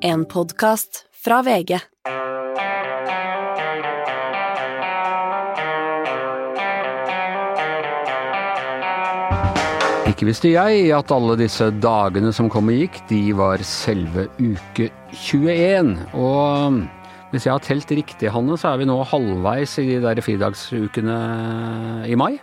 En podkast fra VG. Ikke visste jeg at alle disse dagene som kom og gikk, de var selve uke 21. Og hvis jeg har telt riktig, Hanne, så er vi nå halvveis i de der fridagsukene i mai.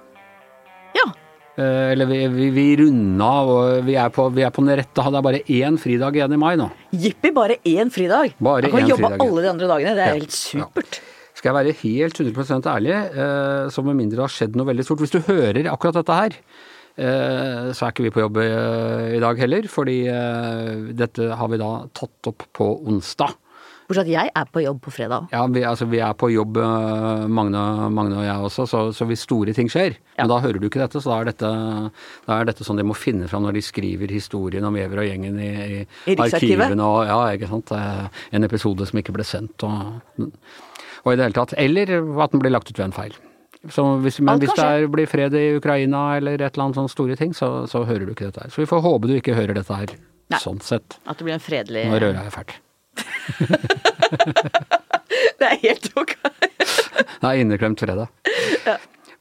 Ja. Eh, Eller vi, vi, vi runda, og vi er, på, vi er på den rette Det er bare én fridag igjen i mai nå. Jippi, bare én fridag. Bare da kan vi jobbe fridag, alle de andre dagene. Det er Ja, helt supert. Skal jeg være helt 100% ærlig, eh, så med mindre det har skjedd noe veldig stort Hvis du hører akkurat dette her, eh, så er ikke vi på jobb i dag heller, fordi dette har vi da tatt opp på onsdag. Bortsett at jeg er på jobb på fredag. Ja, vi, altså, vi er på jobb, eh, Magne, Magne og jeg også, så, så hvis store ting skjer, men da hører du ikke dette, så da er dette, da er dette sånn de må finne fram når de skriver historien om Vever og gjengen i, i, I arkivene. Og, ja, ikke sant. Eh, En episode som ikke ble sendt og, og i det hele tatt. Eller at den blir lagt ut ved en feil. Så hvis, men hvis det er, blir fred i Ukraina eller et eller annet sånne store ting, så, så hører du ikke dette her. Så vi får håpe du ikke hører dette her. Nei. Sånn sett. At det blir en fredelig Nå rører jeg fælt. Det er helt ok. Det er inneklemt fredag.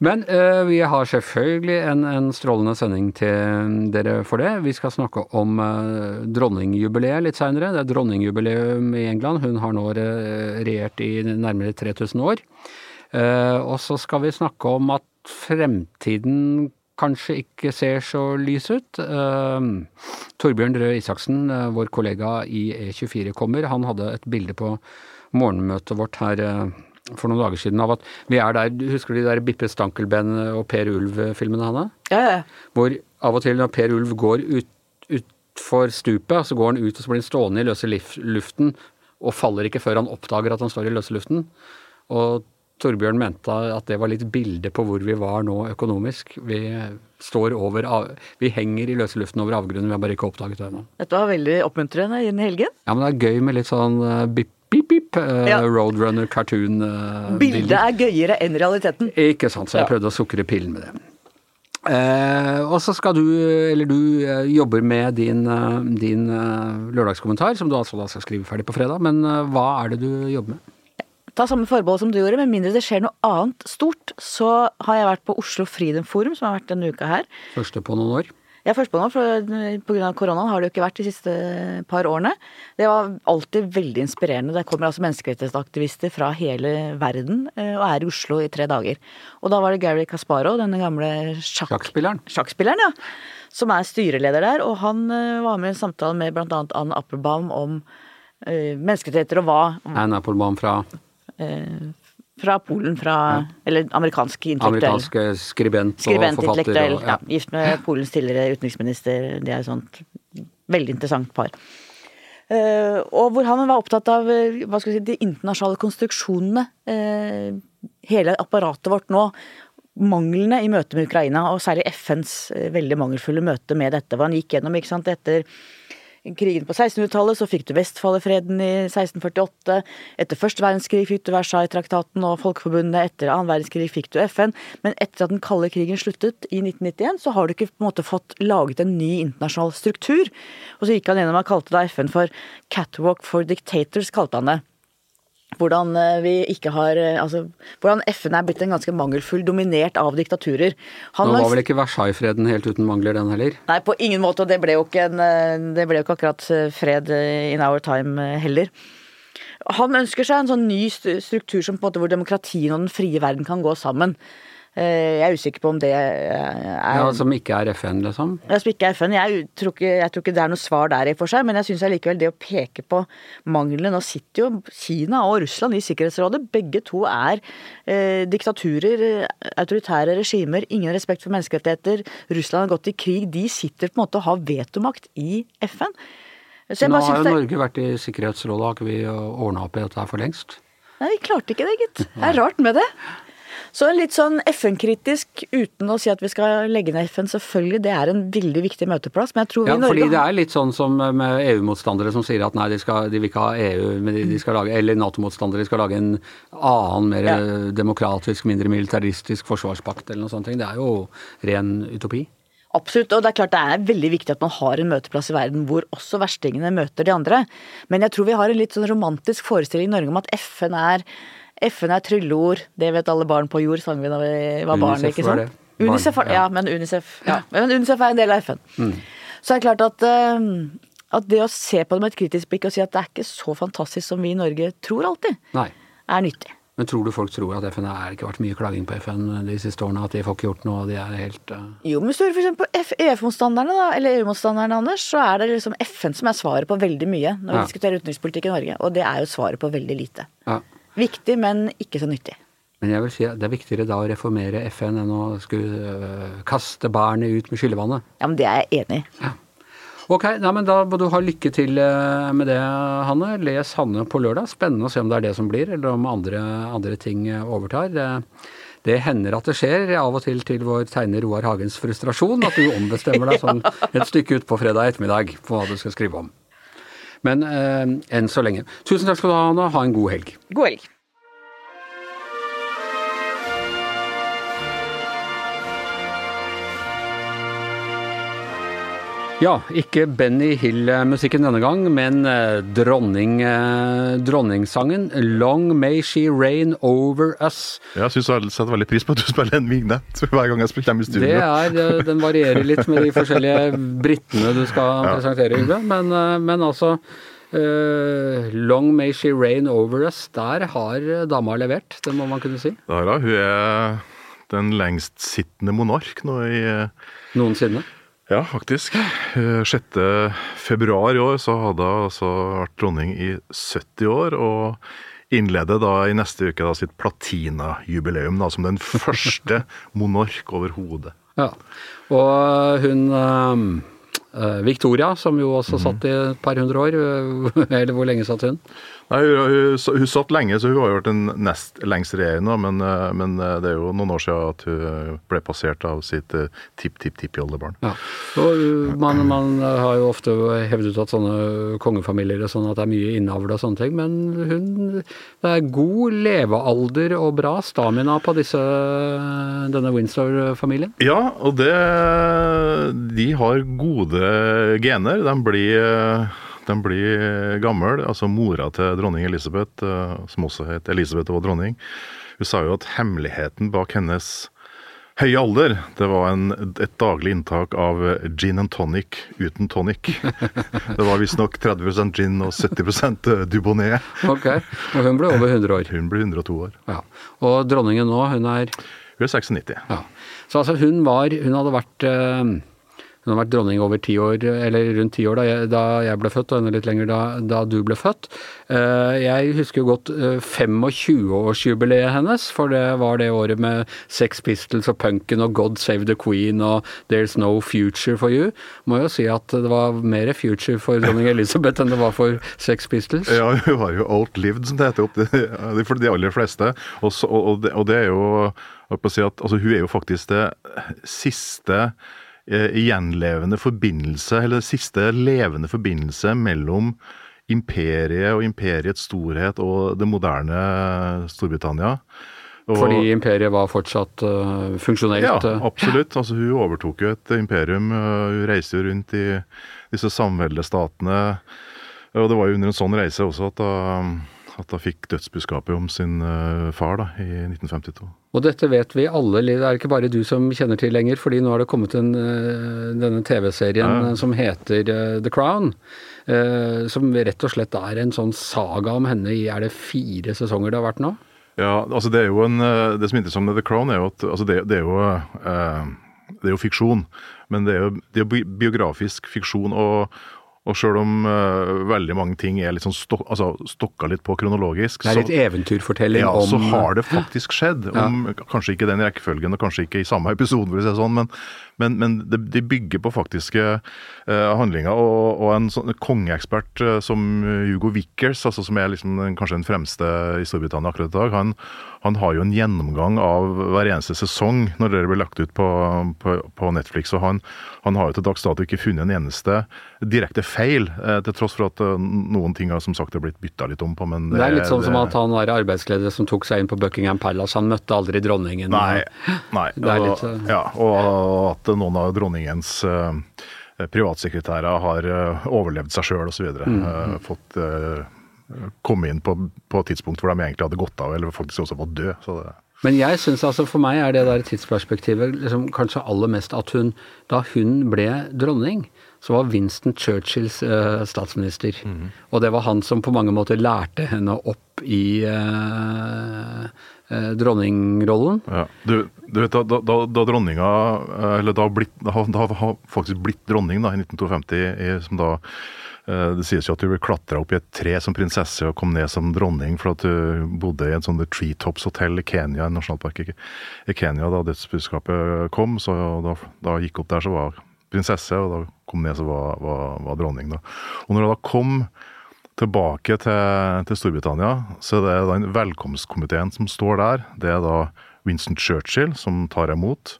Men uh, vi har selvfølgelig en, en strålende sending til dere for det. Vi skal snakke om uh, dronningjubileet litt seinere. Det er dronningjubileum i England. Hun har nå re- regjert i nærmere 3000 år. Uh, og så skal vi snakke om at fremtiden kanskje ikke ser så lys ut. Eh, Torbjørn Røe Isaksen, eh, vår kollega i E24 kommer. Han hadde et bilde på morgenmøtet vårt her eh, for noen dager siden av at vi er der Husker du de der Bippe Stankelben og Per Ulv-filmene, Hanne? Ja, ja. Hvor av og til når Per Ulv går ut, utfor stupet, så går han ut og så blir han stående i løse luften og faller ikke før han oppdager at han står i løse luften. Og Torbjørn mente at det var litt bilde på hvor vi var nå økonomisk. Vi står over Vi henger i løse luften over avgrunnen, vi har bare ikke oppdaget det ennå. Dette var veldig oppmuntrende inn i helgen. Ja, men det er gøy med litt sånn uh, bip, bip, bip, uh, Ja. Roadrunner cartoon uh, Bildet er gøyere enn realiteten. Ikke sant, så jeg Ja. prøvde å sukre pillen med det. Eh, og så skal du, eller du eh, jobber med din, eh, din eh, lørdagskommentar, som du altså da skal skrive ferdig på fredag. Men eh, hva er det du jobber med? Ta samme forbehold som du gjorde, med mindre det skjer noe annet stort. Så har jeg vært på Oslo Freedom Forum, som har vært denne uka her. Første på noen år? Ja, første først på år, for pga. koronaen har det jo ikke vært de siste par årene. Det var alltid veldig inspirerende. Det kommer altså menneskerettighetsaktivister fra hele verden eh, og er i Oslo i tre dager. Og da var det Gary Casparo, denne gamle sjakk Sjakkspilleren? sjakkspilleren, ja. Som er styreleder der. Og han eh, var med i en samtale med bl.a. Ann Appelbaum om eh, menneskerettigheter og hva Anne Applebaum fra eh, fra Polen, fra Eller amerikansk intellektuell. amerikansk eh, skribent, Skribent, og forfatter. og- Ja. Gift med Polens tidligere utenriksminister. Det er et sånt veldig interessant par. Uh, og hvor han var opptatt av eh, hva skal vi si, de internasjonale konstruksjonene. Uh, hele apparatet vårt nå. Manglene i møte med Ukraina, og særlig FNs uh, veldig mangelfulle møte med dette. Hva han gikk gjennom ikke sant, etter krigen på 1600-tallet, så fikk du Vestfoldfreden i 1648. Etter første verdenskrig fikk du Versailles-traktaten og Folkeforbundet. Etter annen verdenskrig fikk du FN. Men etter at den kalde krigen sluttet i 1991, så har du ikke på en måte fått laget en ny internasjonal struktur. Og så gikk han gjennom og kalte da FN for Catwalk for Dictators, kalte han det. Hvordan eh, vi ikke har eh, Altså, hvordan FN er blitt en ganske mangelfull, dominert av diktaturer. Han Nå var- vel ikke Versailles-freden helt uten mangler, den heller? Nei, på ingen måte, og det ble jo ikke, en, eh, det ble jo ikke akkurat fred in our time heller. Han ønsker seg en sånn ny struktur som på en måte hvor demokratien og den frie verden kan gå sammen. Eh, Jeg er usikker på om det er Ja, Som ikke er FN, liksom? Jeg som ikke er FN, jeg tror ikke, jeg tror ikke det er noe svar der i for seg, men jeg syns allikevel det å peke på manglene Nå sitter jo Kina og Russland i Sikkerhetsrådet. Begge to er eh, diktaturer, autoritære regimer, ingen respekt for menneskerettigheter. Russland har gått i krig. De sitter på en måte og har vetomakt i FN. Nå har jo det, Norge vært i Sikkerhetsrådet, har ikke vi ordna opp i dette her for lengst? Nei, vi klarte ikke det, gitt. Det er rart med det. Så litt sånn FN-kritisk, uten å si at vi skal legge ned FN, selvfølgelig. Det er en veldig viktig møteplass, men jeg tror vi Ja, i Norge fordi det er litt sånn som med EU-motstandere som sier at nei, de, skal, de vil ikke ha EU, men de, de skal lage, eller Nato-motstandere, skal lage en annen, mer Ja. demokratisk, mindre militaristisk forsvarspakt eller noe sånt. Det er jo ren utopi. Absolutt, og det er klart det er veldig viktig at man har en møteplass i verden hvor også verstingene møter de andre. Men jeg tror vi har en litt sånn romantisk forestilling i Norge om at FN er, FN er trylleord, det vet alle barn på jord, sang vi da vi var barn, ikke sant? Barn, Unicef, ja. ja, men Unicef, ja. Men Unicef er en del av FN. Mm. Så er klart at, eh, at det å se på det med et kritisk blikk og si at det er ikke så fantastisk som vi i Norge tror alltid, Nei. er nyttig. Men tror du folk tror at FN er ikke vært mye klaging på FN de siste årene? At de får ikke gjort noe, og de er helt uh... Jo, men hvis du hører på EF-motstanderne, da, eller EU-motstanderne, Anders, så er det liksom FN som er svaret på veldig mye når vi Ja. diskuterer utenrikspolitikk i Norge. Og det er jo svaret på veldig lite. Ja. Viktig, men ikke så nyttig. Men jeg vil si at det er viktigere da å reformere FN enn å skulle øh, kaste barnet ut med skyllevannet. Ja, men det er jeg enig i. Ok, nei, men da må du ha lykke til øh, med det, Hanne. Les Hanne på lørdag. Spennende å se om det er det som blir, eller om andre, andre ting øh, overtar. Det, det hender at det skjer, av og til til vår tegner Roar Hagens frustrasjon, at du ombestemmer deg sånn et stykke utpå fredag ettermiddag på hva du skal skrive om. Men eh, enn så lenge. Tusen takk skal du ha, Anna. Ha en god helg. God helg. Ja, ikke Benny Hill-musikken denne gang, men eh, dronning, dronningsangen 'Long May She Rain Over Us'. Jeg syns jeg setter veldig pris på at du spiller en vignett hver gang jeg hjemme i studio. Det er, eh, Den varierer litt med de forskjellige britene du skal presentere, Yngve. Men, eh, men altså uh, 'Long May She Rain Over Us', der har dama levert, det må man kunne si. Dara, hun er den lengstsittende monark nå i eh, Noensinne. Ja, faktisk. Eh, 6. februar i år så hadde hun altså vært dronning i 70 år, og innleder da i neste uke da sitt platinajubileum som den første monark overhodet. Ja. Og hun eh, eh, Victoria, som jo også satt i et par hundre år, eh, eller hvor lenge satt hun? Nei, hun, hun, hun satt lenge, så hun har jo vært den nest lengst regjerende, men, eh, men eh, det er jo noen år siden at hun ble passert av sitt eh, tipp-tipp-tippoldebarn. Ja. Og man, man har jo ofte hevdet at sånne kongefamilier og sånn at det er mye innavl og sånne ting, men hun Det er god levealder og bra stamina på disse, denne Windsor-familien. Ja, og det De har gode gener. De blir, de blir gammel. Altså mora til dronning Elisabeth, eh, som også het Elisabeth og var dronning, hun sa jo at hemmeligheten bak hennes høye alder, det var en, et daglig inntak av gin and tonic uten tonic. Det var visstnok 30% gin og 70% Dubonnet. Ok, Og hun ble over 100 år. Hun ble 102 år. Ja. Og dronningen nå, hun er Hun er 96. Ja. Så altså hun var Hun hadde vært eh, hun har vært dronning over ti år, eller rundt ti år da jeg, da jeg ble født, og enda litt lenger da, da du ble født. Eh, Jeg husker jo godt eh, 25-årsjubileet hennes, for det var det året med Sex Pistols og punken og God Save the Queen og There's No Future for You. Må jo si at det var mer future for dronning Elizabeth enn det var for Sex Pistols. Ja, hun var jo outlived, som det heter opp for de aller fleste. Og, så, og, og, det, og det er jo si at, altså, Hun er jo faktisk det siste eh, gjenlevende forbindelse, eller siste levende forbindelse mellom imperiet og imperiets storhet og det moderne Storbritannia. Og, Fordi imperiet var fortsatt uh, funksjonelt. ja, eh. absolutt. Altså, hun overtok jo et imperium. Hun reiste jo rundt i disse samveldestatene. Og det var jo under en sånn reise også at hun at hun fikk dødsbudskapet om sin øh, far da, i 1952. Og dette vet vi alle, det er ikke bare du som kjenner til lenger, fordi nå har det kommet en, eh, denne TV-serien Ja. eh, som heter eh, The Crown. eh, Som rett og slett er en sånn saga om henne i er det fire sesonger det har vært nå? Ja, altså det er jo en, det som er interessant med The Crown, er jo at altså det, det, er jo, det er jo fiksjon. Men det er jo, det er biografisk fiksjon. og og sjøl om uh, veldig mange ting er litt sånn stok, altså, stokka litt på kronologisk Det er så- eventyrfortelling Ja, om så har det faktisk skjedd. Ja. Om, Kanskje ikke den rekkefølgen, og kanskje ikke i samme episode, for å si det sånn, men, men, men de bygger på faktiske eh, handlinger. Og, og en sånn kongeekspert eh, som Hugo Vickers, altså, som er liksom kanskje den fremste i Storbritannia akkurat i dag, han, han har jo en gjennomgang av hver eneste sesong når det blir lagt ut på, på, på Netflix. Og han, han har jo til dags dato ikke funnet en eneste direkte feil, eh, til tross for at noen ting har som sagt er blitt bytta litt om på. Men det, det er litt sånn det, som at han var arbeidsleder som tok seg inn på Buckingham Palace. Han møtte aldri dronningen. Nei. nei. Og, litt, ja, og at noen av dronningens uh, privatsekretærer har uh, overlevd seg sjøl osv. Mm. Uh, fått komme inn på, på, et tidspunkt hvor de egentlig hadde gått av, eller faktisk også fått dø. Så det men jeg syns altså for meg er det der tidsperspektivet liksom kanskje aller mest at hun Da hun ble dronning, så var Winston Churchills uh, statsminister. Mm. Og det var han som på mange måter lærte henne opp i uh, dronningrollen. Ja. Du, du, vet da, da, da dronninga Eller da, blitt, da, har faktisk blitt dronning da, i 1952, som da det sies jo at du ble klatra opp i et tre som prinsesse og kom ned som dronning for at du bodde i en sånn Treetops hotell i Kenya, en nasjonalpark i Kenya da dødsbudskapet kom. Så da, da gikk opp der, så var prinsesse, og da kom ned så var, var, var, dronning. Da. Og når hun da kom tilbake til, til, Storbritannia, så det er den velkomstkomiteen som står der. Det er da Winston Churchill som tar imot.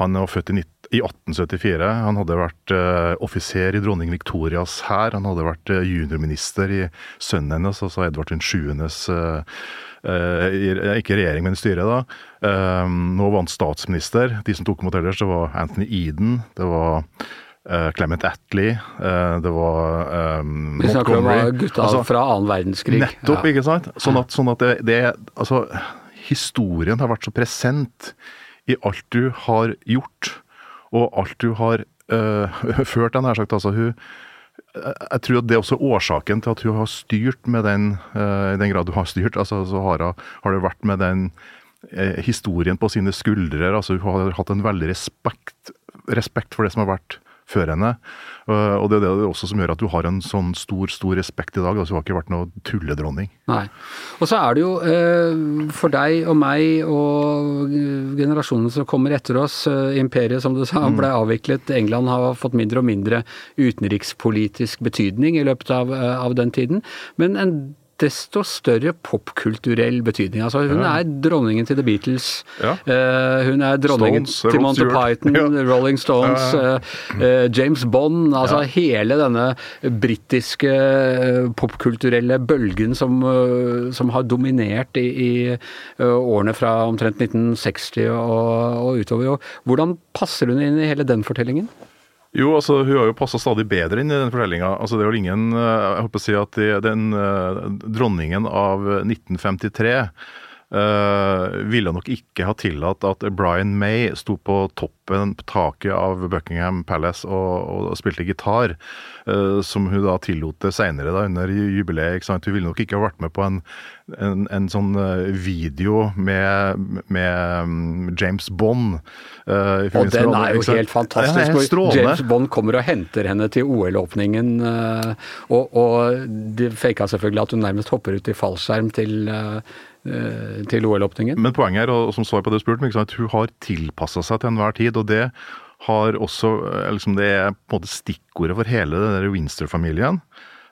Han er født i, i 1874. Han hadde vært uh, offiser i dronning Victorias hær. Han hadde vært uh, juniorminister i sønnen hennes, altså Edvard 7.s uh, uh, Ikke regjering, men styre, da. Uh, nå var han statsminister. De som tok imot ellers, det var Anthony Eden. Det var Uh, Clement Attlee, uh, det var um, Vi snakker om gutta altså, fra annen verdenskrig. Nettopp, ja. ikke sant. Sånn at, sånn at det, det, Altså, historien har vært så present i alt du har gjort, og alt du har uh, ført, nær sagt. Altså, hun jeg tror at det er også årsaken til at hun har styrt med den, i den grad hun har styrt. altså så har, har det vært med den historien på sine skuldre. altså Hun har hatt en veldig respekt, respekt for det som har vært før henne. Og det er det også som gjør at du har en sånn stor, stor respekt i dag. Altså, hun har ikke vært noe tulledronning. Nei. Og så er det jo eh, for deg og meg og generasjonen som kommer etter oss, eh, imperiet som du sa mm. ble avviklet, England har fått mindre og mindre utenrikspolitisk betydning i løpet av, eh, av den tiden. Men en desto større popkulturell betydning. Altså, hun ja. er dronningen til The Beatles. Ja. Uh, hun er dronningen Stones, til Monty Python, ja. Rolling Stones, uh, James Bond. Altså hele denne britiske popkulturelle bølgen som, som, har dominert i, i årene fra omtrent 1960 og, og utover. Hvordan passer hun inn i hele den fortellingen? Jo, altså hun har jo passa stadig bedre inn i den fortellinga. Altså, det er jo ingen Jeg håper å si at den dronningen av 1953 Uh, ville nok ikke ha tillatt at Brian May sto på toppen på taket av Buckingham Palace og, og spilte gitar, uh, som hun da tillot det seinere under jubileet. Hun ville nok ikke ha vært med på en, en, en sånn eh, video med, med mm, James Bond. Og den er jo helt fantastisk. Ja, James Bond kommer og henter henne til OL-åpningen, og, og de faka selvfølgelig at hun nærmest hopper ut i fallskjerm til Eh, til OL-åpningen. Men poenget er, og som svar på det du spurte, at hun har tilpassa seg til enhver tid. og det har også, eh, liksom Det er på en måte stikkordet for hele den Winster-familien.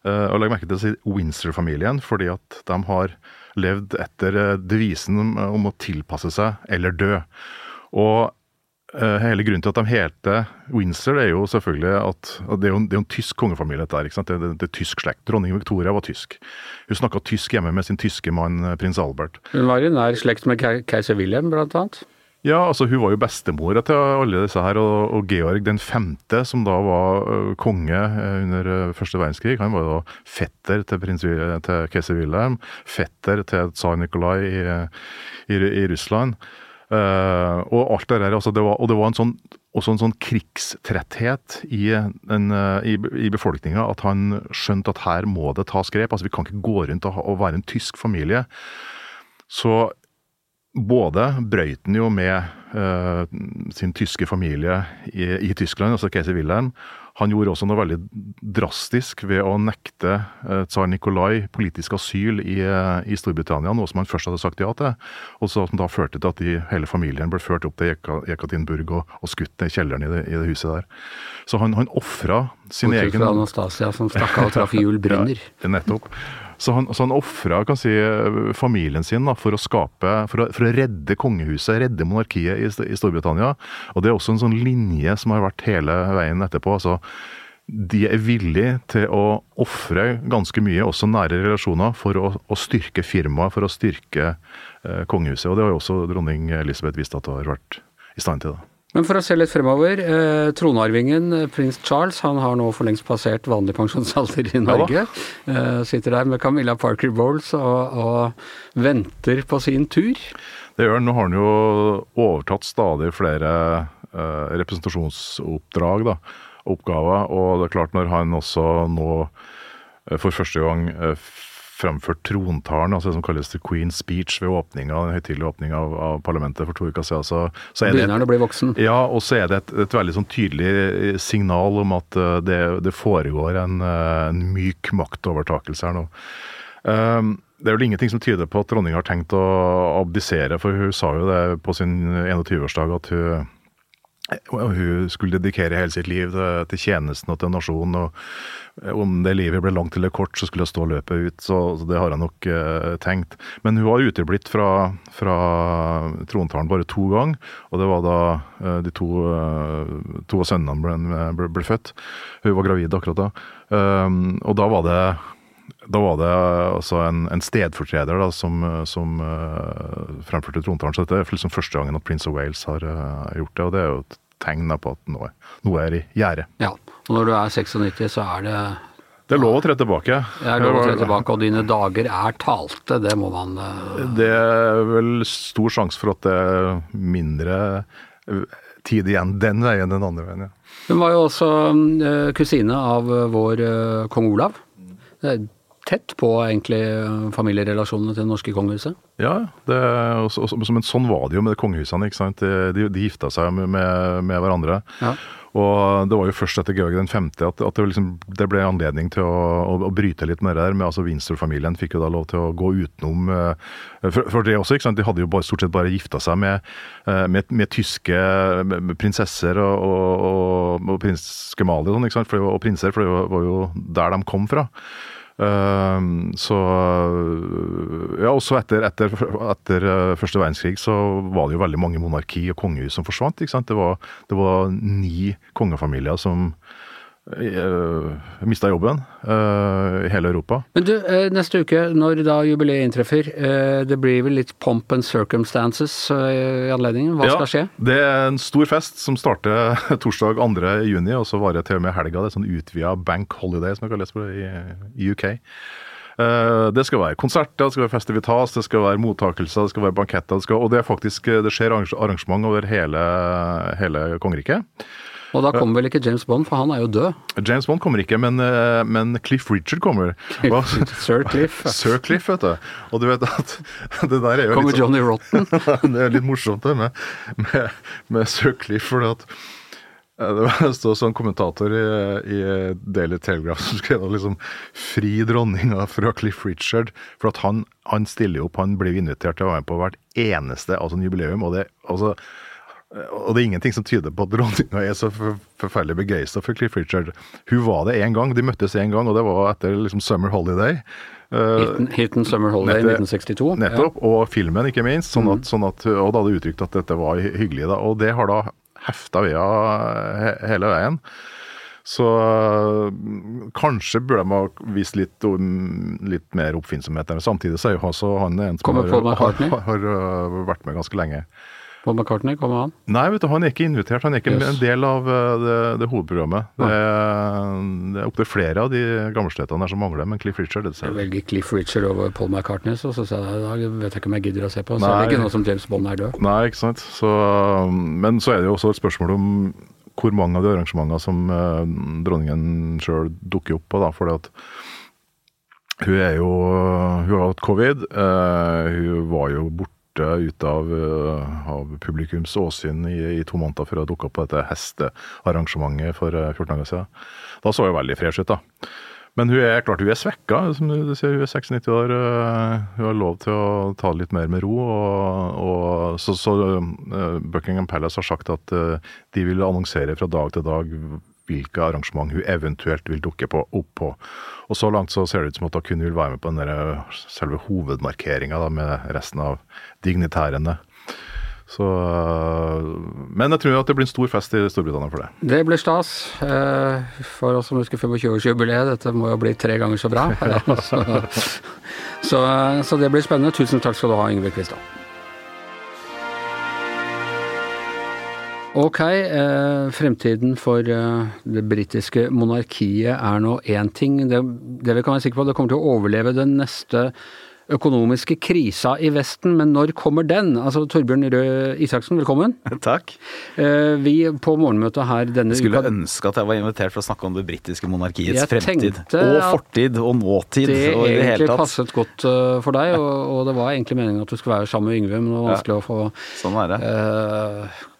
Uh, og Legg merke til å si Winster-familien, fordi at de har levd etter devisen om å tilpasse seg eller dø. Og Eh, hele grunnen til at de heter Windsor, er jo selvfølgelig at, at det, er jo, det er en tysk kongefamilie. dette ikke sant? Det, det, det, er tysk slekt. Dronning Victoria var tysk. Hun snakka tysk hjemme med sin tyske mann eh, prins Albert. Hun var i nær slekt med keiser Wilhelm, blant annet? Ja, altså hun var jo bestemora til alle disse her. Og, og, Georg den femte, som da var uh, konge under første verdenskrig, han var jo da fetter til, prins, til keiser Wilhelm. Fetter til tsar Nikolai i, i, i Russland. Uh, og alt det der, altså det var, og det var en sånn, også en sånn krigstretthet i, en, uh, i, i befolkninga at han skjønte at her må det tas grep. altså Vi kan ikke gå rundt og, og være en tysk familie. Så både brøyt han jo med uh, sin tyske familie i, i Tyskland, altså keiser Wilhelm, han gjorde også noe veldig drastisk ved å nekte eh, tsar Nikolai politisk asyl i, eh, i, Storbritannia, noe som han først hadde sagt ja til, og som da førte til at de, hele familien ble ført opp til Jekatinburg og, og skutt i kjelleren i det, i det, huset der. Så han, han ofra sin Bortsett egen Anastasia som stakk av og traff hjul brenner. ja, nettopp. Så han, så han ofra si, familien sin da, for, å skape, for, å, for å redde kongehuset, redde monarkiet i, i, Storbritannia. Og det er også en sånn linje som har vært hele veien etterpå. altså de er villige til å ofre ganske mye, også nære relasjoner, for å, å styrke firmaet, for å styrke eh, kongehuset. Og det har jo også dronning Elisabeth vist at hun har vært i stand til. det. Men for å se litt fremover. Eh, tronarvingen eh, prins Charles han har nå for lengst passert vanlig pensjonsalder i Norge. Ja, eh, sitter der med Camilla Parker Bowles og, og venter på sin tur. Det gjør han. Nå har han jo overtatt stadig flere eh, representasjonsoppdrag. da oppgaver. Og det er klart, når han også nå eh, for første gang eh, fremført trontalen, altså det som kalles the Queen's speech ved åpninga, den høytidelige åpninga av, av, parlamentet for to uker siden. Så, så er Begynner han å bli voksen? Ja, og så er det et, et veldig sånn tydelig eh, signal om at det, det foregår en, en, myk maktovertakelse her nå. Um, det er vel ingenting som tyder på at dronninga har tenkt å abdisere, for hun sa jo det på sin 21-årsdag at hun hun skulle dedikere hele sitt liv til tjenesten og til nasjonen. og Om det livet ble langt eller kort, så skulle hun stå løpet ut. Så det har jeg nok eh, tenkt. Men hun har uteblitt fra, fra trontalen bare to ganger. Og det var da eh, de to, eh, to av sønnene ble, ble, ble, født. Hun var gravid akkurat da. Og da var det da var det altså en, en stedfortreder da, som, som uh, fremførte trontalen. Så dette er liksom første gangen at Prince of Wales har uh, gjort det. Og det er jo et tegn på at noe, noe er i gjære. Ja, og når du er 96, så er det det er lov å tre tilbake. Det er lov å tre tilbake, og dine dager er talte, det må man uh... Det er vel stor sjanse for at det er mindre tid igjen den veien enn den andre veien, ja. Hun var jo også kusine av vår kong Olav tett på egentlig familierelasjonene til det norske kongehuset? Ja, det, også, også, men sånn var det jo med kongehusene. ikke sant? De, de gifta seg med, med hverandre. Ja. Og det var jo først etter Georg 5. at, at det, liksom, det, ble anledning til å, å, å, bryte litt med det der. med altså Windsor-familien fikk jo da lov til å gå utenom uh, for, for, det også, ikke sant? De hadde jo bare, stort sett bare gifta seg med, uh, med, med, tyske prinsesser og, og, og prins Gemalie og, sånn, og, og prinser, for det var jo der de kom fra. Ehm, så Ja, også etter, etter, etter, eh, første verdenskrig så var det jo veldig mange monarki og kongehus som forsvant. ikke sant? Det var, det var ni kongefamilier som mista jobben uh, i hele Europa. Men du, neste uke, når da jubileet inntreffer, det blir vel litt pomp and circumstances i anledningen? Hva ja, skal skje? Det er en stor fest som starter torsdag 2. juni, og så varer til og med helga. Det er sånn utvida bank holiday, som det i, i UK. Det skal være konserter, det skal være festivitas, det skal være mottakelser, det skal være banketter. Det skal, og det, er faktisk, det skjer arrangement over hele, hele kongeriket. Og da kommer vel ikke James Bond, for han er jo død? James Bond kommer ikke, men, eh, men Cliff Richard kommer. Sir Cliff. Sir Cliff, vet du. Og du vet at det der er jo Kommer litt sånn, Johnny Rotten? det er litt morsomt det med, med, med Sir Cliff, for at eh, det var en sånn kommentator i, i, Daily Telegraph som skrev liksom 'Fri dronninga fra Cliff Richard'. For at han, han stiller opp, han blir invitert til å være med på hvert eneste altså, jubileum. og det, altså og det er ingenting som tyder på at dronninga er så forferdelig begeistra for Cliff Richard. Hun var det én gang, de møttes én gang, og det var etter liksom Summer Holiday. Hilton, Hiten Summer Holiday i 1962. Nettopp, ja. og filmen ikke minst. Sånn at, mm. sånn at, og da hadde uttrykt at dette var hyggelig. Da, og det har da hefta ved henne hele veien. Så kanskje burde de ha vist litt, litt mer oppfinnsomhet. Samtidig så er jo også han en som har, har, har, vært med ganske lenge. Paul McCartney, kommer han? Nei, vet du, han er ikke invitert. Han er ikke yes. en del av eh, det, det hovedprogrammet. Det er, det er opptil flere av de gammelstøtene der som mangler, men Cliff Richard det ser Jeg velger Cliff Richard over Paul McCartney, så, så, jeg, da vet jeg ikke om jeg gidder å se på. Så Nei. det ikke noe som James Bond er død. Nei, ikke sant. Så, men så er det jo også et spørsmål om hvor mange av de arrangementene som uh, dronningen sjøl dukker opp på. da, fordi at hun er jo Hun har hatt covid. Uh, hun var jo borte borte ut av, eh, av publikums åsyn i, i, to måneder før jeg dukka på dette hestearrangementet for 14 eh, dager siden. Da så hun veldig fresh ut, da. Men hun er klart hun er svekka. Som du sier, hun er 96 år. Eh, hun har lov til å ta det litt mer med ro. Og, og så, så Buckingham Palace har sagt at de vil annonsere fra dag til dag hvilke arrangement hun eventuelt vil dukke på, opp på. Og så langt så ser det ut som at hun vil være med på den der, selve hovedmarkeringa med resten av dignitærene. Så, men jeg tror at det blir en stor fest i Storbritannia for det. Det blir stas. For oss som husker 25-årsjubileet, dette må jo bli tre ganger så bra. så, så, så, det blir spennende. Tusen takk skal du ha, Yngve Kvistad. Ok, eh, fremtiden for eh, det britiske monarkiet er nå én ting. Det, det vi kan være sikre på, det kommer til å overleve den neste økonomiske krisa i Vesten, men når kommer den? Altså Torbjørn Røe Isaksen, velkommen. Takk. Eh, vi på morgenmøtet her denne uka Jeg skulle ønske at jeg var invitert for å snakke om det britiske monarkiets fremtid. Og fortid og nåtid. Det og i egentlig passet godt uh, for deg, og, og, det var egentlig meningen at du skulle være sammen med Yngve, men det var vanskelig ja. å få sånn er det. Uh,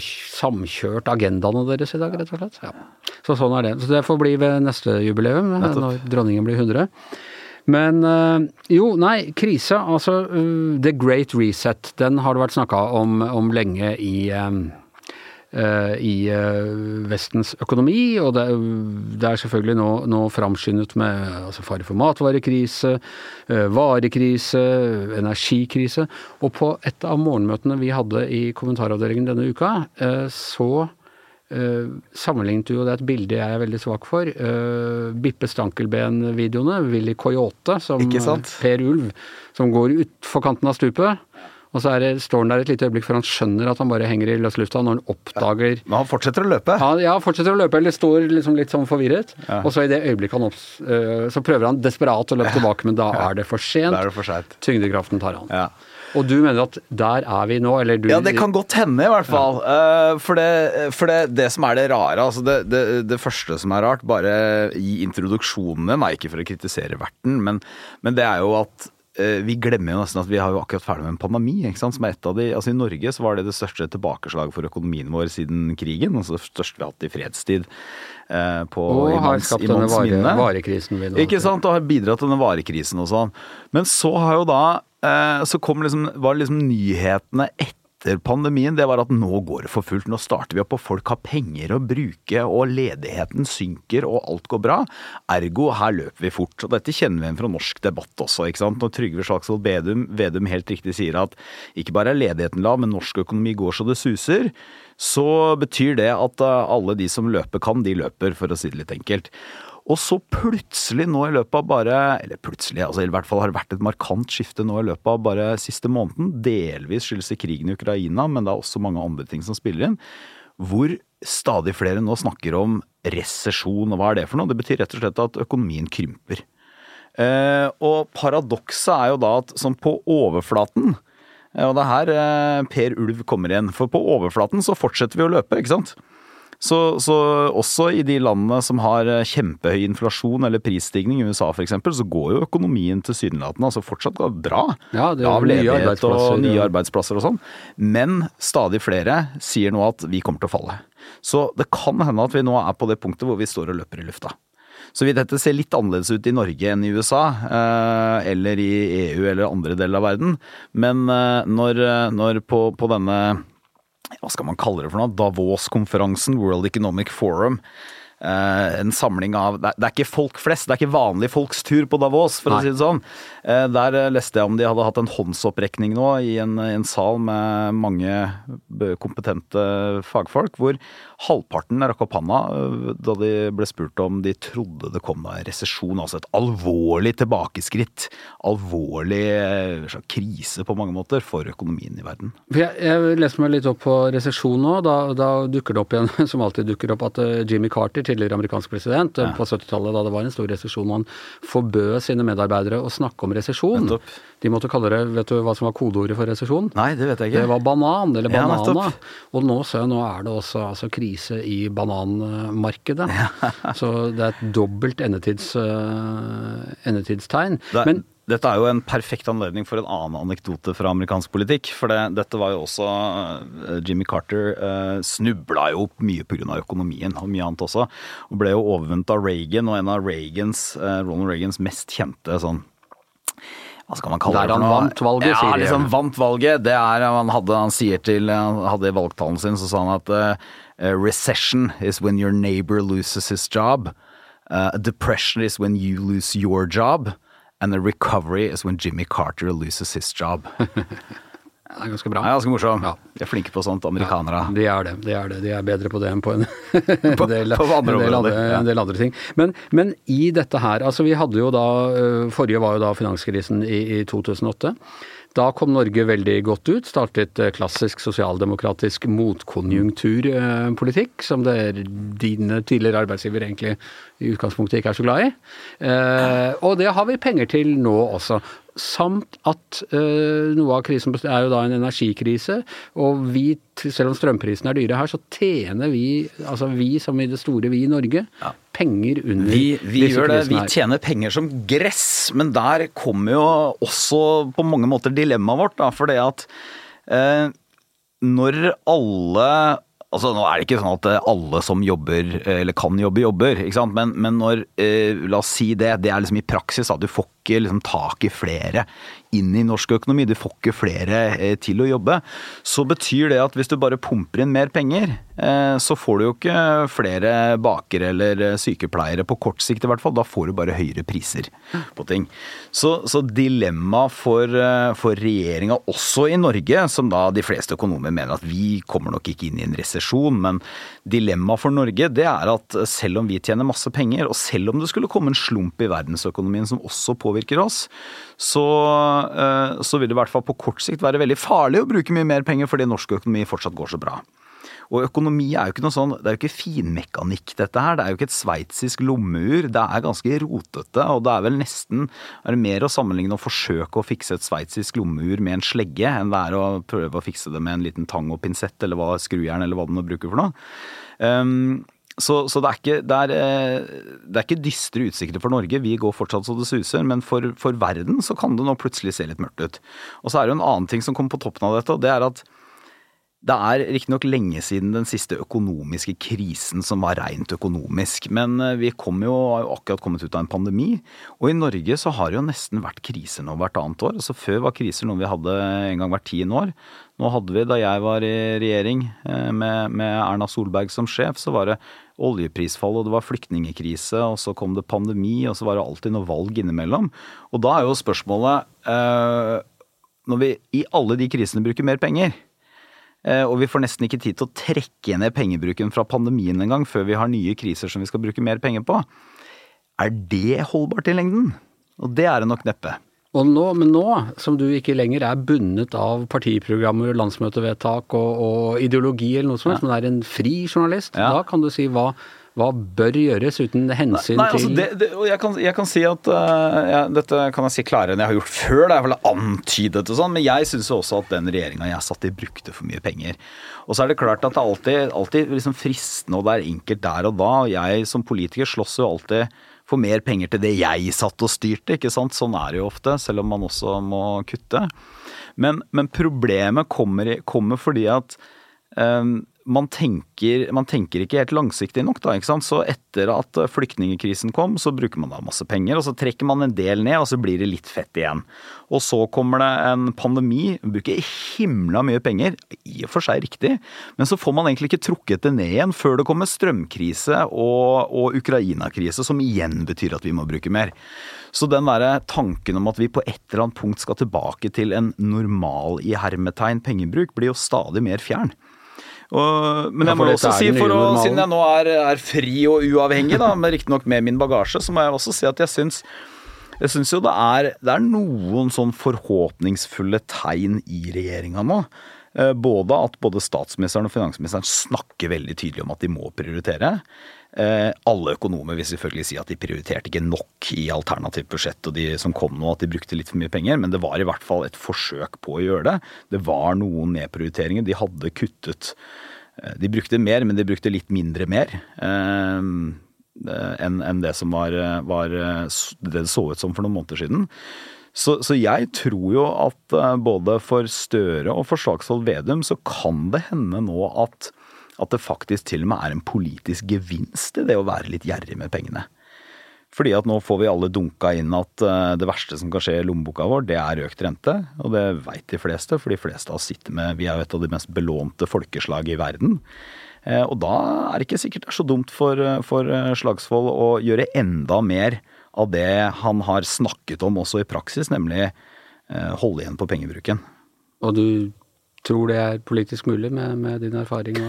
samkjørt agendaene deres i dag, rett og slett. Ja. Så sånn er det. Så det får bli ved neste jubileum, når dronningen blir 100. Men øh, jo, nei, krise. Altså øh, The Great Reset, den har det vært snakka om, om, lenge i i Vestens økonomi, og det, er selvfølgelig nå, nå framskyndet med altså fare for matvarekrise, varekrise, energikrise. Og på et av morgenmøtene vi hadde i kommentaravdelingen denne uka, så sammenlignet sammenlignet jo det er et bilde jeg er veldig svak for. Bippe Stankelben-videoene. Willy Coyote som Per Ulv, som går utfor kanten av stupet. Og så det, står han der et lite øyeblikk før han skjønner at han bare henger i løs lufta, når han oppdager Men han fortsetter å løpe? Ja, ja fortsetter å løpe, eller står liksom litt sånn forvirret. Ja. Og så i det øyeblikket han opp, uh, så prøver han desperat å løpe tilbake, men da er det for sent. Er det for sent. Tyngdekraften tar han. Ja. Og du mener at der er vi nå, eller du Ja, det kan godt hende, i hvert fall. Ja. Uh, for, det, for det, det, som er det rare, altså det, det, det, første som er rart, bare i introduksjonen din, er ikke for å kritisere verten, men, men det er jo at vi glemmer jo nesten at vi har jo akkurat ferdig med en pandemi. ikke sant? Som er et av de, altså I Norge så var det det største tilbakeslaget for økonomien vår siden krigen. altså Det største vi har hatt i fredstid. Eh, på, og har skapt denne vare, varekrisen. Ikke sant, og har bidratt til denne varekrisen og sånn. Men så har jo da Eh, så kom liksom, var liksom nyhetene etter pandemien det var at nå går det for fullt. Nå starter vi opp, og folk har penger å bruke, og ledigheten synker, og alt går bra. Ergo, her løper vi fort. Og dette kjenner vi igjen fra norsk debatt også. ikke sant? Når Trygve Slagsvold Vedum, Vedum helt riktig sier at ikke bare er ledigheten lav, men norsk økonomi går så det suser, så betyr det at eh, alle de som løper kan, de løper, for å si det litt enkelt. Og så plutselig nå i løpet av bare Eller plutselig, altså i hvert fall har det vært et markant skifte nå i løpet av bare siste måneden. Delvis skyldes det krigen i Ukraina, men det er også mange andre ting som spiller inn. Hvor stadig flere nå snakker om resesjon, og hva er det for noe? Det betyr rett og slett at økonomien krymper. Eh, og paradokset er jo da at sånn på overflaten og det er her eh, Per Ulv kommer igjen. For på overflaten så fortsetter vi å løpe, ikke sant? Så, så, også i de landene som har eh, kjempehøy inflasjon eller prisstigning, i USA f.eks., så går jo økonomien tilsynelatende altså fortsatt bra. Ja, det er nye ledighet Og nye arbeidsplasser og sånn. Men stadig flere sier nå at vi kommer til å falle. Så det kan hende at vi nå er på det punktet hvor vi står og løper i lufta. Så vil dette se litt annerledes ut i Norge enn i USA, eh, eller i EU eller andre deler av verden. Men eh, når, når på, på denne hva skal man kalle det for noe, Davos-konferansen, World Economic Forum. Eh, en samling av det er, det er, ikke folk flest, det er ikke vanlige folks tur på Davos, for Nei. å si det sånn. Eh, der eh, leste jeg om de hadde hatt en håndsopprekning nå i en, en sal med mange kompetente fagfolk, hvor halvparten rakk opp hånda da de ble spurt om de trodde det kom en resesjon, altså et alvorlig tilbakeskritt. Alvorlig krise på mange måter for økonomien i verden. Jeg, jeg leste meg litt opp på resesjon nå. Da, da, dukker det opp igjen, som alltid dukker opp, at Jimmy Carter, tidligere amerikansk president, ja. på 70-tallet da det var en stor resesjon, han forbød sine medarbeidere å snakke om resesjon. De måtte kalle det Vet du hva som var kodeordet for resesjon? Nei, det vet jeg ikke. Det var banan, eller banana. Ja, og nå så, nå er det også altså, krise i bananmarkedet. Ja. Så det er et dobbelt endetids, uh, endetidstegn. Det, Men dette er jo en perfekt anledning for en annen anekdote fra amerikansk politikk. For det, dette var jo også uh, Jimmy Carter uh, snubla jo mye pga. økonomien og mye annet også. Og ble jo overvunnet av Reagan, og en av Reagans, uh, Ronald Reagans mest kjente sånn hva skal man kalle det? Der han vant valget, ja, sier liksom vant valget. Det er han hadde, han sier til Han hadde i valgtalen sin, så sa han at uh, recession is when your neighbor loses his job. Uh, depression is when you lose your job. And the recovery is when Jimmy Carter loses his job. Er ganske bra. Ja, ganske morsom. Ja. De er flinke på sånt, amerikanere. Ja, de er det. De er det. De er bedre på det enn på en, På- del, på andre en, del andre, ja. en del andre ting. Men, men i dette her, altså vi hadde jo da øh, Forrige var jo da finanskrisen i, i 2008. Da kom Norge veldig godt ut. Startet øh, klassisk sosialdemokratisk motkonjunkturpolitikk, som det er dine tidligere arbeidsgiver egentlig i utgangspunktet ikke er så glad i. Eh, og det har vi penger til nå også. Samt at øh, noe av krisen er jo da en energikrise, og vi, selv om strømprisene er dyre her, så tjener vi, altså vi som i det store vi i Norge, penger under Vi, vi disse gjør det. Vi tjener penger som gress, men der kommer jo også på mange måter dilemmaet vårt, da. For det at eh, når alle Altså Nå er det ikke sånn at eh, alle som jobber, eh, eller kan jobbe, jobber. ikke sant? Men, men når eh, La oss si det. Det er liksom i praksis at du får ikke liksom tak i flere inn i norsk økonomi. Du får ikke flere eh, til å jobbe. Så betyr det at hvis du bare pumper inn mer penger, eh, så får du jo ikke flere bakere eller eh, sykepleiere på kort sikt i hvert fall. Da får du bare høyere priser på ting. Så, så dilemmaet for, for regjeringa, også i Norge, som da de fleste økonomer mener at vi kommer nok ikke inn i en resesjon, men dilemmaet for Norge det er at selv om vi tjener masse penger, og selv om det skulle komme en slump i verdensøkonomien som også påvirker oss, så, så vil det i hvert fall på kort sikt være veldig farlig å bruke mye mer penger fordi norsk økonomi fortsatt går så bra. Og økonomi er jo ikke noe sånn, det er jo ikke finmekanikk dette her. Det er jo ikke et sveitsisk lommeur. Det er ganske rotete, og det er vel nesten er det mer å sammenligne å forsøke å fikse et sveitsisk lommeur med en slegge, enn det er å prøve å fikse det med en liten tang og pinsett, eller hva, skrujern, eller hva du nå bruker for noe. Um, så, så det, er ikke, det, er, eh, det er ikke dystre utsikter for Norge. Vi går fortsatt så det suser. Men for, for verden så kan det nå plutselig se litt mørkt ut. Og så er det en annen ting som kommer på toppen av dette, og det er at det er riktignok lenge siden den siste økonomiske krisen som var rent økonomisk, men eh, vi kom jo, har jo akkurat kommet ut av en pandemi. Og i Norge så har det jo nesten vært kriser nå hvert annet år. Altså Før var kriser noe vi hadde en gang hvert tiende år. Nå hadde vi, da jeg var i regjering eh, med, med Erna Solberg som sjef, så var det oljeprisfall og det var flyktningekrise, og så kom det pandemi, og så var det alltid noe valg innimellom. Og da er jo spørsmålet eh, Når vi i alle de krisene bruker mer penger, Eh, Og vi får nesten ikke tid til å trekke ned pengebruken fra pandemien engang før vi har nye kriser som vi skal bruke mer penger på. Er det holdbart i lengden? Og det er det nok neppe. Og nå, men nå som du ikke lenger er bundet av partiprogrammer, landsmøtevedtak og, og ideologi eller noe som helst, men er en fri journalist, Ja. da kan du si hva, hva bør gjøres uten hensyn Nei, altså til det, det, jeg, kan, jeg kan si at uh, jeg, Dette kan jeg si klarere enn jeg har gjort før. Det er vel antydet og sånn, men jeg syns også at den regjeringa jeg satt i, brukte for mye penger. Og så er det klart at det er alltid, alltid liksom fristende, og det er enkelt der og da. og Jeg som politiker slåss jo alltid for mer penger til det jeg satt og styrte, ikke sant. Sånn er det jo ofte, selv om man også må kutte. Men, men problemet kommer, kommer fordi at eh, man tenker, man tenker ikke helt langsiktig nok, da. ikke sant? Så etter at flyktningkrisen kom, så bruker man da masse penger, og så trekker man en del ned, og så blir det litt fett igjen. Og så kommer det en pandemi, bruker himla mye penger, i og for seg riktig, men så får man egentlig ikke trukket det ned igjen før det kommer strømkrise og, og Ukraina-krise, som igjen betyr at vi må bruke mer. Så den derre tanken om at vi på et eller annet punkt skal tilbake til en normal i hermetegn pengebruk, blir jo stadig mer fjern. Og, men jeg må også si, å, siden jeg nå er, er fri og uavhengig, da, men riktignok med min bagasje, så må jeg også si at jeg syns jeg syns jo det er, det er noen sånn forhåpningsfulle tegn i regjeringa nå. Eh, Både at både statsministeren og finansministeren snakker veldig tydelig om at de må prioritere. Eh, Alle økonomer vil selvfølgelig si at de prioriterte ikke nok i alternativt budsjett og de som kom nå, at de brukte litt for mye penger, men det var i hvert fall et forsøk på å gjøre det. Det var noen nedprioriteringer. De hadde kuttet eh, De brukte mer, men de brukte litt mindre mer. eh, enn det som var, var det det så ut som for noen måneder siden. Så, så jeg tror jo at både for Støre og for Slagsvold Vedum så kan det hende nå at, at det faktisk til og med er en politisk gevinst i det å være litt gjerrig med pengene. Fordi at nå får vi alle dunka inn at eh, det verste som kan skje i lommeboka vår, det er økt rente. Og det veit de fleste, for de fleste av oss sitter med Vi er jo et av de mest belånte folkeslag i verden. Eh, Og da er det ikke sikkert det er så dumt for, for eh, Slagsvold å gjøre enda mer av det han har snakket om også i praksis, nemlig holde igjen på pengebruken. Og du tror det er politisk mulig med, med din erfaring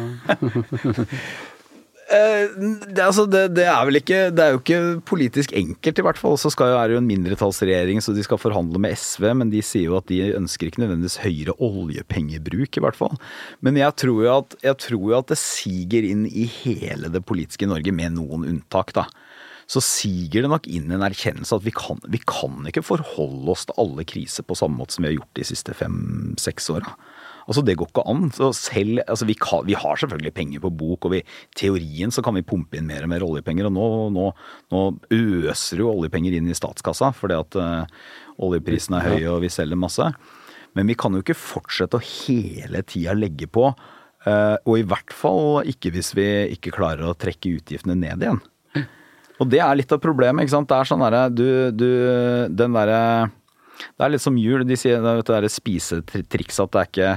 Eh, det, altså det, det, er vel ikke Det er jo ikke politisk enkelt, i hvert fall. Så skal jo, er det jo en mindretallsregjering, så de skal forhandle med SV. Men de sier jo at de ønsker ikke nødvendigvis høyere oljepengebruk, i hvert fall. Men jeg tror jo at, tror jo at det siger inn i hele det politiske Norge, med noen unntak, da. Så siger det nok inn en erkjennelse at vi kan, vi kan ikke forholde oss til alle kriser på samme måte som vi har gjort de siste fem-seks åra. Altså Det går ikke an. Så selv, altså vi, kan, vi, har selvfølgelig penger på bok, og i teorien så kan vi pumpe inn mer og mer oljepenger. Og nå, nå, nå øser jo oljepenger inn i statskassa fordi at uh, oljeprisen er høy og vi selger masse. Men vi kan jo ikke fortsette å hele tida legge på. Uh, og i hvert fall ikke hvis vi ikke klarer å trekke utgiftene ned igjen. Og det er litt av problemet. ikke sant? Det er sånn derre du, du, Den derre Det er litt som jul. De sier det derre spisetriks at det er ikke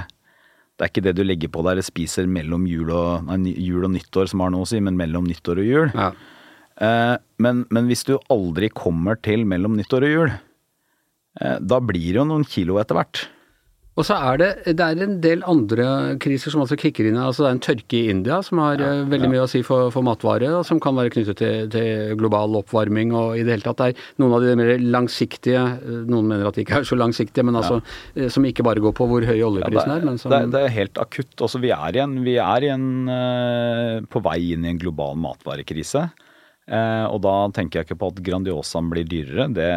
det er ikke det du legger på deg eller spiser mellom jul og, nei, jul og nyttår, som har noe å si, men mellom nyttår og jul. Ja. Eh, men, men, hvis du aldri kommer til mellom nyttår og jul, eh, da blir det jo noen kilo etter hvert. Og så er det, det er en del andre kriser som altså kicker inn. altså Det er en tørke i India som har ja, eh, veldig ja. mye å si for, for matvare, og som kan være knyttet til, til, global oppvarming og i det hele tatt. Det er noen av de mer langsiktige, eh, noen mener at de ikke er så langsiktige, men altså ja. Eh, som ikke bare går på hvor høy oljeprisen er. Men som, det, er det, er helt akutt. Altså vi er igjen, vi er igjen på vei inn i en global matvarekrise. Og da tenker jeg ikke på at Grandiosaen blir dyrere. Det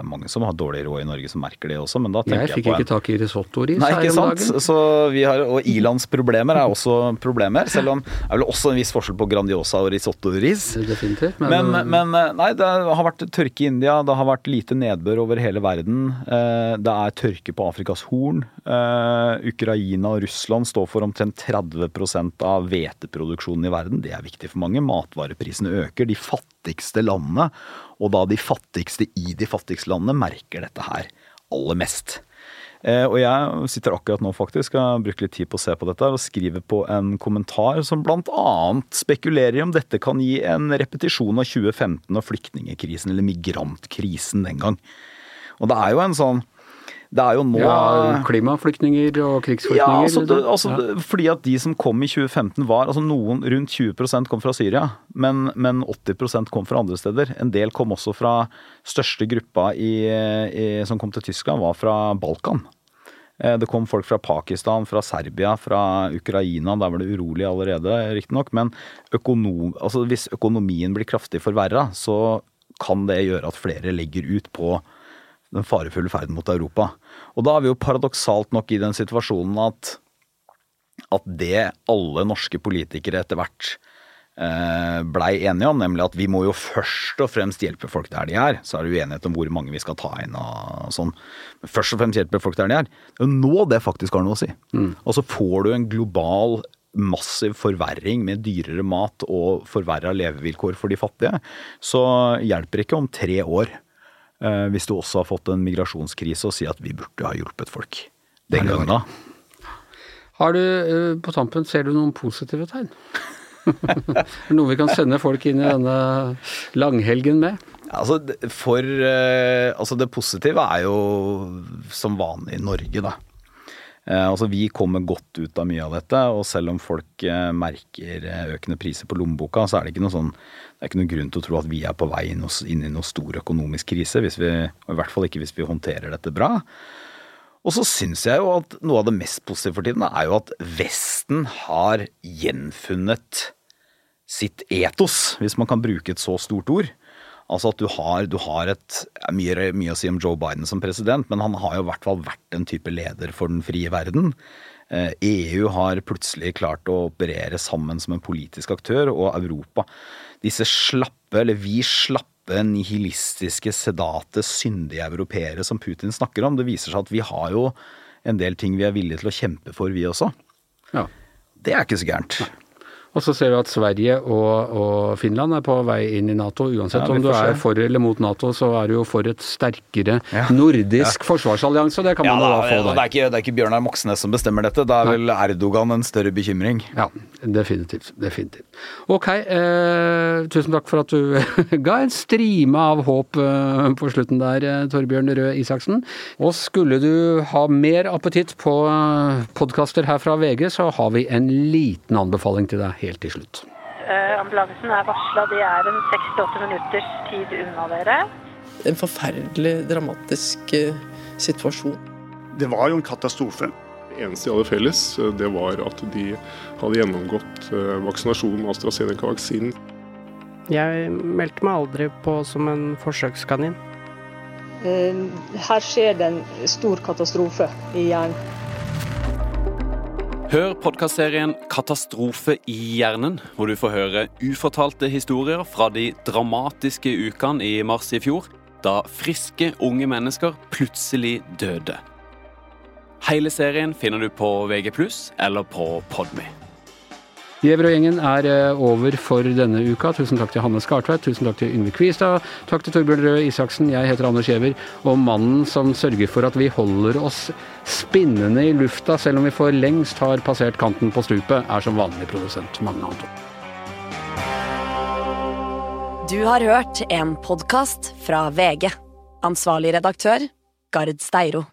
er mange som har dårlig råd i Norge som merker det også, men da tenker jeg, jeg fikk ikke en... tak i risottoris her om dagen. Så vi har, og ilandsproblemer er også problemer, selv om det er vel også en viss forskjell på Grandiosa og risottoris. Definitivt. Men, men, men, eh, nei, det har vært tørke i India, det har vært lite nedbør over hele verden. Eh, det er tørke på Afrikas Horn. Eh, Ukraina og Russland står for omtrent 30% av hveteproduksjonen i verden. Det er viktig for mange. Matvareprisene øker. De fattigste landene og da de fattigste i de fattigste landene merker dette her aller mest. Eh, og jeg sitter akkurat nå faktisk, har brukt litt tid på å se på dette og skriver på en kommentar som bl.a. spekulerer i om dette kan gi en repetisjon av 2015 og flyktningekrisen, eller migrantkrisen den gang. Og det er jo en sånn det er jo nå ja, Klimaflyktninger og krigsflyktninger? Ja, altså, det, altså ja. fordi at de som kom i 2015 var altså noen Rundt 20% kom fra Syria, men, men 80% kom fra andre steder. En del kom også fra Største gruppa i, i, som kom til Tyskland, var fra Balkan. Eh, det kom folk fra Pakistan, fra Serbia, fra Ukraina. Der var det urolig allerede, riktignok. Men økonom, altså hvis økonomien blir kraftig forverra, så kan det gjøre at flere legger ut på den farefulle ferden mot Europa. Og da er vi jo paradoksalt nok i den situasjonen at, at det alle norske politikere etter hvert eh, blei enige om, nemlig at vi må jo først og fremst hjelpe folk der de er. Så er det uenighet om hvor mange vi skal ta inn og sånn. Men først og fremst hjelpe folk der de er. Det er jo nå det faktisk har noe å si. Mm. Og så får du en global massiv forverring med dyrere mat og forverra levevilkår for de fattige, så hjelper ikke om tre år hvis du også har fått en migrasjonskrise og si at vi burde ha hjulpet folk den gangen da. Har du, eh, på tampen, ser du noen positive tegn? Noe vi kan sende folk inn i denne langhelgen med? Altså, for, eh, altså det positive er jo som vanlig i Norge, da. Eh, altså Vi kommer godt ut av mye av dette, og selv om folk eh, merker eh, økende priser på lommeboka, så er det ikke noe sånn, det er ikke noen grunn til å tro at vi er på vei inn i noen stor økonomisk krise, hvis vi, og i hvert fall ikke hvis vi håndterer dette bra. Og så syns jeg jo at noe av det mest positive for tiden er jo at Vesten har gjenfunnet sitt etos, hvis man kan bruke et så stort ord. Altså at du har, du har et mye, mye, å si om Joe Biden som president, men han har jo i hvert fall vært en type leder for den frie verden. EU eh, e har plutselig klart å operere sammen som en politisk aktør, og Europa Disse slappe, eller vi slappe, nihilistiske, sedate, syndige europeere som Putin snakker om, det viser seg at vi har jo en del ting vi er villige til å kjempe for, vi også. Ja. Det er ikke så gærent. Og så ser vi at Sverige og, og Finland er på vei inn i Nato. Uansett Ja, om du er for eller mot Nato, så er du jo for et sterkere Ja. nordisk forsvarsallianse. og Det kan Ja, man da, da få der. det er, ikke, det er ikke Bjørnar Moxnes som bestemmer dette, da er vel Erdogan en større bekymring. Ja, definitivt. definitivt. Ok, eh, tusen takk for at du ga en strime av håp eh, på slutten der, eh, Torbjørn Røe Isaksen. Og skulle du ha mer appetitt på eh, podkaster her fra VG, så har vi en liten anbefaling til deg helt til slutt. Eh, ambulansen er varsla. De er en 6-8 minutters tid unna dere. En forferdelig dramatisk eh, situasjon. Det var jo en katastrofe. Det eneste de hadde felles, det var at de hadde gjennomgått eh, vaksinasjon med AstraZeneca-vaksinen. Jeg meldte meg aldri på som en forsøkskanin. Her skjer det en stor katastrofe i hjernen. Hør podkastserien 'Katastrofe i hjernen', hvor du får høre ufortalte historier fra de dramatiske ukene i mars i fjor, da friske unge mennesker plutselig døde. Hele serien finner du på VG+, eller på Podme. Giæver og gjengen er eh, over for denne uka. Tusen takk til Hanne Skartveit, tusen takk til Yngve Kvistad, takk til Torbjørn Røe Isaksen. Jeg heter Anders Giæver, og mannen som sørger for at vi holder oss spinnende i lufta selv om vi for lengst har passert kanten på stupet, er som vanlig produsent Magne Anton. Du har hørt en podkast fra VG. Ansvarlig redaktør, Gard Steiro.